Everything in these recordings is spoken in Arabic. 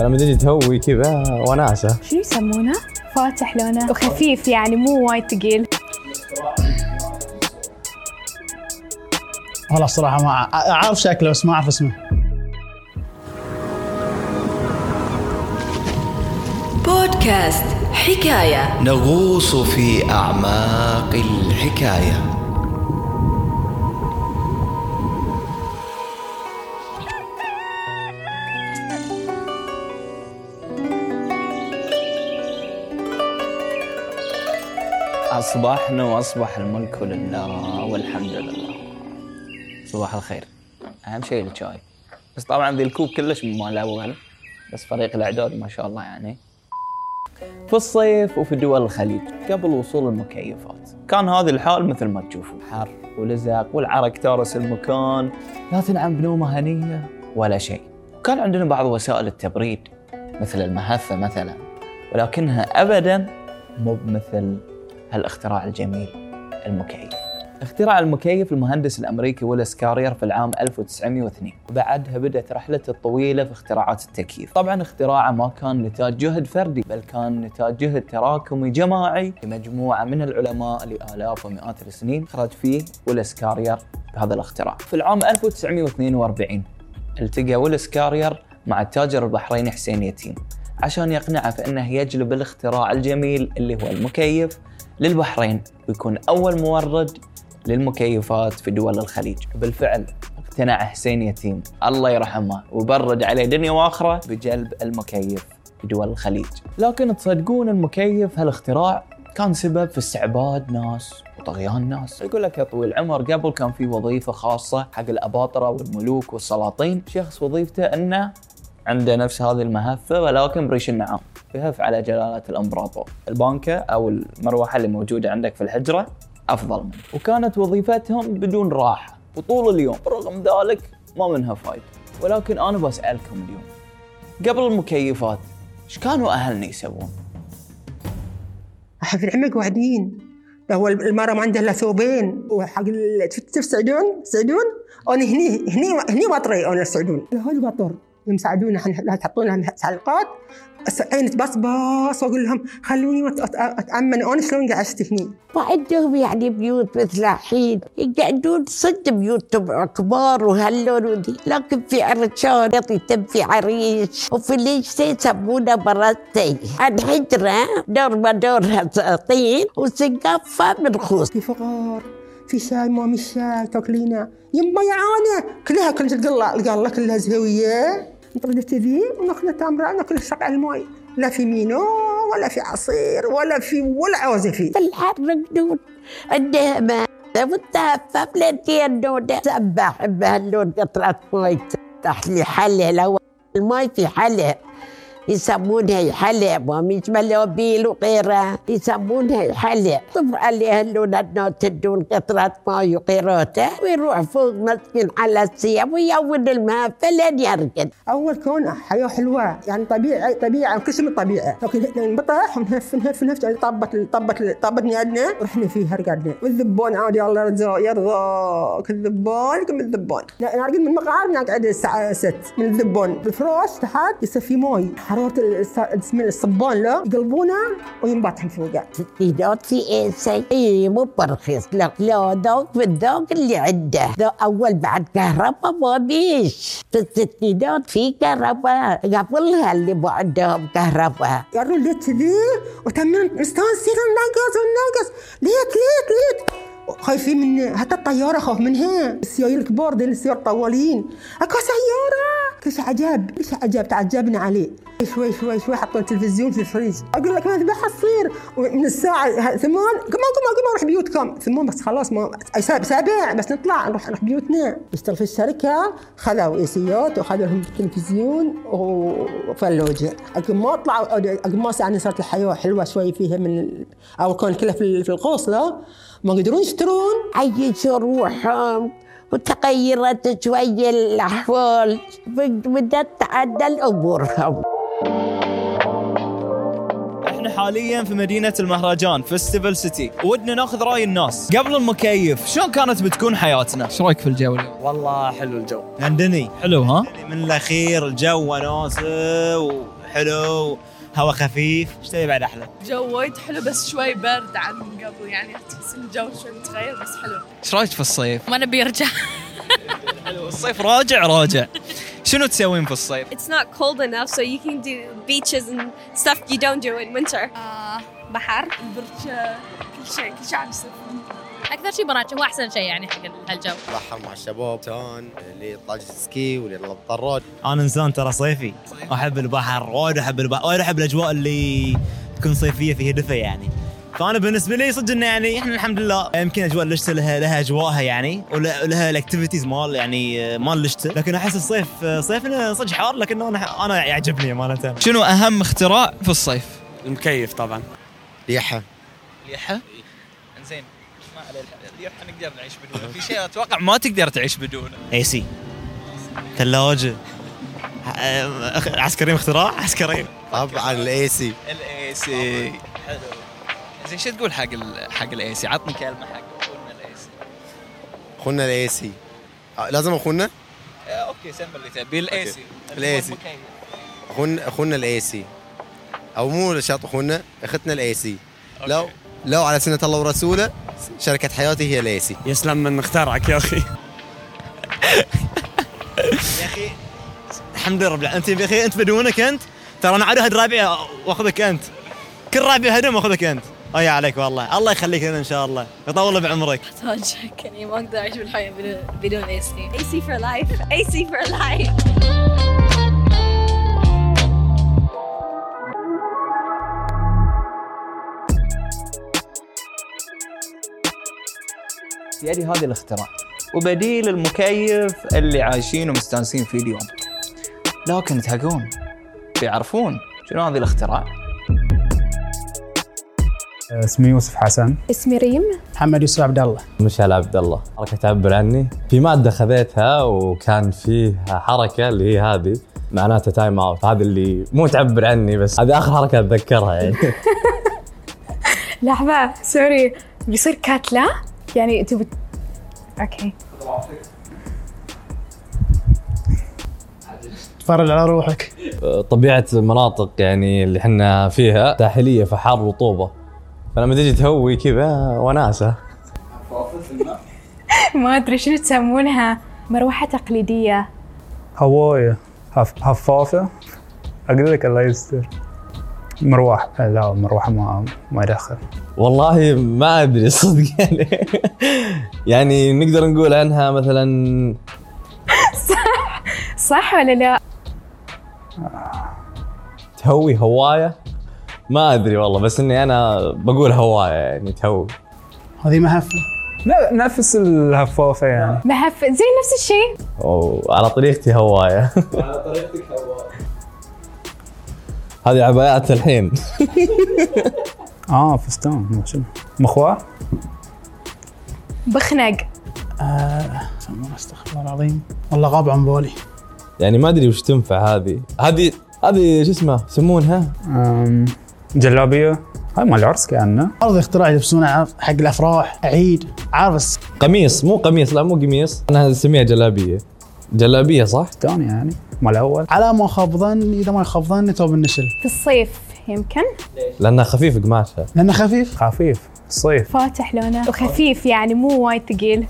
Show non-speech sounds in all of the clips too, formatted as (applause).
لما تجي تهوي كذا وناسه شنو يسمونه؟ فاتح لونه. وخفيف يعني مو وايد ثقيل. والله الصراحة ما أعرف شكله بس ما أعرف اسمه. بودكاست حكاية. نغوص في أعماق الحكاية. أصبحنا وأصبح الملك لله والحمد لله. صباح الخير. أهم شيء الشاي. بس طبعا ذي الكوب كلش مال الأول بس فريق الإعداد ما شاء الله يعني. في الصيف وفي دول الخليج قبل وصول المكيفات. كان هذا الحال مثل ما تشوفوا حر ولزق والعرق تارس المكان. لا تنعم بنومة هنية ولا شيء. كان عندنا بعض وسائل التبريد مثل المهثة مثلا ولكنها أبدا مو بمثل هالاختراع الجميل المكيف. اخترع المكيف المهندس الأمريكي ويلس كارير في العام 1902 وبعدها بدأت رحلته الطويلة في اختراعات التكييف. طبعا اختراعه ما كان نتاج جهد فردي بل كان نتاج جهد تراكمي جماعي لمجموعة من العلماء لآلاف ومئات السنين. خرج فيه ويلس كارير بهذا الاختراع. في العام 1942 التقى ويلس كارير مع التاجر البحريني حسين يتيم عشان يقنعه فإنه يجلب الاختراع الجميل اللي هو المكيف للبحرين ويكون أول مورد للمكيفات في دول الخليج. بالفعل اقتنع حسين يتيم. الله يرحمه وبرد عليه دنيا وآخرة بجلب المكيف في دول الخليج. لكن تصدقون المكيف هالاختراع كان سبب في استعباد ناس وطغيان ناس. يقول لك يا طويل العمر قبل كان في وظيفة خاصة حق الأباطرة والملوك والسلاطين. شخص وظيفته أنه عنده نفس هذه المهفة ولكن بريش النعام يهف على جلالة الإمبراطور البانكة أو المروحة اللي موجودة عندك في الحجرة أفضل منه. وكانت وظيفتهم بدون راحة. وطول اليوم رغم ذلك ما منها فايدة. ولكن أنا بسألكم اليوم قبل المكيفات إيش كانوا أهلنا يسوون؟ في العمق واحدين هو المرأة ما عندها إلا ثوبين. وحق ال- تسعدون أنا هني هني هني وطري أنا السعدون هذا وطر يساعدونا إحنا لا تحطون لنا حلقات عيني تبصبص واقول لهم خلوني اتامن أنا شلون قعدت هني. وعندهم يعني بيوت مثل الحين يقعدون صد بيوتهم كبار وهاللون ودي لكن في عرشان يتم في عريش وفي ليش يسمونه برتي الحجرة دور ما دورها طين وسقفها من خوص في فقار في شاي ما مش شاي تاكلينا يما يعانة كلها كل القلة القلة كلها زهوية. نطردت ذي وناكل تمرة ناكل شقع الماي لا في مينو ولا في عصير ولا في ولا عوزة فيه في الحر قدود الدهمة والتهفف لين نودة سبح بهاللون قطرة ماي تفتح لي حلة لو الماي في حلة يسمونها ما مش ملوبيل وغيرها يسمونها حلة طفوا عليها اللون النوت تدون قطرة ماي وقيروته ويروح فوق مسكين على السيم ويون الماء فلين يرقد أول كون حياة حلوة يعني طبيعي طبيعة من الطبيعة لكن نبطح ونهف نهف نهف طبت طبت طبت نيادنا رحنا فيها رقدنا والذبان عادي الله يرضى يرضاك الذبان كم الذبان لا نرقد من المقعد نقعد الساعة 6 من الذبان الفراش تحت يصير في ماي حرارة الس- اسم الصبان لا يقلبونه وينبطحن فوقه. ستينات في ايسي اي مو برخيص. لا لا ذوق في الذوق اللي عنده. أول بعد كهرباء ما بيش. في الستينات في كهرباء. قبلها اللي مو عندهم كهرباء. قالوا ليت ذي وتمن مستانسين وننقص وننقص ليت ليت ليت. خايفين من حتى الطيارة خاف منها السيايير الكبار دي السيارة طوالين أكو سيارة. شيء عجاب؟ شيء عجاب؟ تعجبنا عليه. شوي شوي شوي حطوا التلفزيون في الفريج. أقول لك ما ذبح تصير من الساعة ثمان كمان كمان كمان نروح بيوتكم ثمان بس خلاص ما سابع بس نطلع نروح نروح بيوتنا. اشتغل في الشركة. خذوا ايسيات وخذوا لهم التلفزيون وفلوجة. لكن ما طلعوا ما يعني صارت الحياة حلوة شوي فيها من أو كان كلها في القوصلة. ما قدرون يشترون. عيشوا روحهم وتغيرت شوي الأحوال. بدأت تعدل أمورهم إحنا حاليا في مدينة المهرجان فيستيفال سيتي ودنا ناخذ رأي الناس. قبل المكيف شلون كانت بتكون حياتنا؟ إيش رأيك في الجو؟ اليوم؟ والله حلو الجو. عندني. حلو ها؟ من الأخير الجو وناسه وحلو هواء خفيف إيش تبي بعد أحلى؟ جو وايد حلو بس شوي برد عن قبل يعني تحس الجو شوي متغير بس حلو إيش رأيك في الصيف؟ ما نبي يرجع حلو الصيف راجع راجع شنو تسوين في الصيف؟ It's not cold enough, so you can do beaches and stuff you don't do in winter. بحر البركة كل شيء كل شيء عم يصير أكثر شيء براجع هو أحسن شيء يعني حق هالجو. بحر مع الشباب تون اللي يطلع سكي واللي يطلع بالطراد أنا إنسان ترى صيفي أحب البحر وايد أحب البحر وايد أحب الأجواء اللي تكون صيفية فيها دفء يعني. فأنا بالنسبة لي صدق إنه يعني إحنا الحمد لله يمكن أجواء الشتاء لها لها أجواءها يعني وله- ولها ال activities مال يعني مال الشتاء لكن أحس الصيف صيفنا صدق حار لكن أنا أنا يعجبني امانه شنو أهم اختراع في الصيف؟ المكيف طبعا. ريحه ريحه؟ زين ما عليه الريحه نقدر نعيش بدونه، في شيء أتوقع ما تقدر تعيش بدونه. AC. ثلاجة. عسكريين اختراع؟ عسكريين طبعا الاي سي الاي سي حلو. زين شو تقول حق ال حق ال AC؟ عطني كلمة حق أخونا ال AC. أخونا ال AC لازم أخونا؟ okay سمي اللي تبي الاي سي. الاي سي اخونا أخونا ال AC أو مو شرط أخونا أختنا ال AC لو لو على سنة الله ورسوله شركة حياتي هي ال AC يسلم من اخترعك يا أخي. يا أخي الحمد لله رب أنت يا أخي أنت بدونك أنت؟ ترى أنا عاد رابعة واخذك أنت. كل رابعة هدم واخذك أنت. أي عليك والله. الله يخليك لنا إن شاء الله. يطول بعمرك. احتاج يعني ما أقدر أعيش بالحياة بدون بدون اي سي AC for life. AC for life. يدي هذه الاختراع. وبديل المكيف اللي عايشين ومستانسين فيه اليوم. لكن تهقون بيعرفون شنو هذه الاختراع؟ اسمي يوسف حسن. اسمي ريم. محمد يوسف عبد الله. مشعل عبد الله. حركة تعبر عني. في مادة خذيتها وكان فيها حركة اللي هي هذه معناتها time out هذه اللي مو تعبر عني بس هذه آخر حركة أتذكرها يعني. (laughs) لحظة sorry. بيصير كاتلة؟ يعني تبي okay. تفرج على روحك. طبيعة المناطق يعني اللي إحنا فيها ساحلية فحر رطوبة. فلما تجي تهوي كذا وناسة. (laughs) ما أدري شنو تسمونها. مروحة تقليدية. هواية. هف... هفافة. أقول لك الله يستر. مروح. لا مروحة ما ما يدخل والله ما أدري صدق (laughs) يعني. يعني نقدر نقول عنها مثلا صح (laughs) صح ولا لا؟ تهوي هواية؟ ما أدري والله بس إني أنا بقول هواية يعني تهوي. هذه مهفه نفس الهفافه يعني. مهف زي نفس الشيء. وعلى طريقتي هواية. على طريقتك هواء هذه عبايات الحين. (laughs) آه فستان مخواه بخنق. آه استغفر الله العظيم. والله غاب عن بالي. يعني ما أدري وش تنفع هذه. هذه هذه شو اسمه يسمونها؟ جلابية. هاي مال العرس كأنه. هذا اختراع يلبسونه حق الأفراح عيد عارف بس قميص مو قميص لا مو قميص. أنا نسميها جلابية. جلابية صح؟ فستان يعني مال الأول على ما خاب ظن إذا ما خاب ظن توب النشل. في الصيف يمكن؟ لأنها خفيف قماشها. لأنه خفيف؟ خفيف. الصيف فاتح لونه. وخفيف يعني مو وايد ثقيل.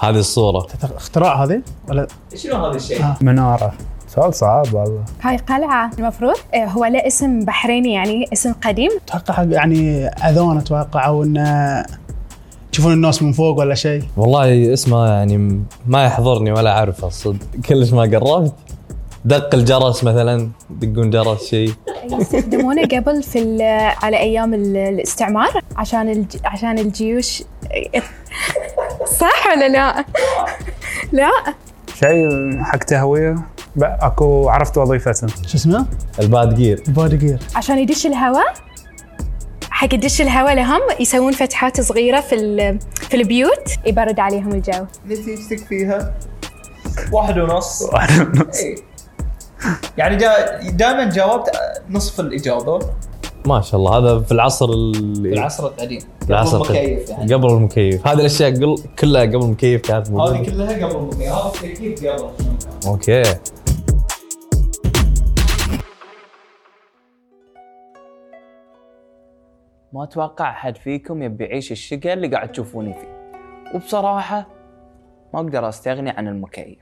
هذه الصورة. اختراع هذه؟ ولا؟ شنو هذا الشيء؟ منارة. سؤال صعب والله. هاي قلعة المفروض. إيه، هو له اسم بحريني يعني اسم قديم. أتوقع حق يعني اذان أتوقع أو إنه يشوفون الناس من فوق ولا شيء؟ والله اسمه يعني ما يحضرني ولا أعرفه الصدق كلش ما قربت. دق الجرس مثلا يدقون جرس شيء يستخدمونه قبل في ال- على أيام ال- الاستعمار؟ عشان الج... عشان الجيوش. صح ولا لا؟ لا. شيء حق تهوية؟ أكو عرفت وظيفته. شو اسمه؟ الباد جير. الباد جير. عشان يدش الهواء؟ حق يدش الهواء لهم يسوون فتحات صغيرة في ال- في البيوت يبرد عليهم الجو. نتيجتك فيها؟ واحد ونص. واحد ونص. إي. يعني جا دائما جاوبت نصف الإجابة. ما شاء الله هذا في العصر اللي في العصر القديم. في العصر قبل المكيف. يعني. قبل المكيف. هذه الأشياء قل... كلها قبل المكيف كانت موجودة. هذه كلها قبل المكيف. هذا التكييف قبل. okay. ما أتوقع أحد فيكم يبي يعيش الشقة اللي قاعد تشوفوني فيه. وبصراحة ما أقدر أستغني عن المكيف.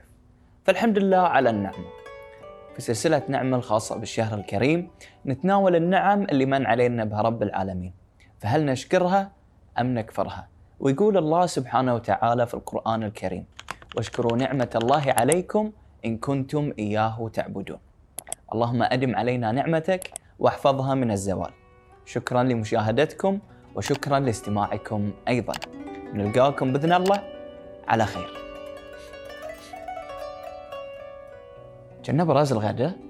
فالحمد لله على النعمة. في سلسلة نعمة الخاصة بالشهر الكريم نتناول النعم اللي من علينا بها رب العالمين. فهل نشكرها أم نكفرها؟ ويقول الله سبحانه وتعالى في القرآن الكريم واشكروا نعمة الله عليكم إن كنتم إياه تعبدون. اللهم أدم علينا نعمتك واحفظها من الزوال. شكرا لمشاهدتكم وشكرا لاستماعكم أيضا. نلقاكم بإذن الله. على خير. جنب راس الغداء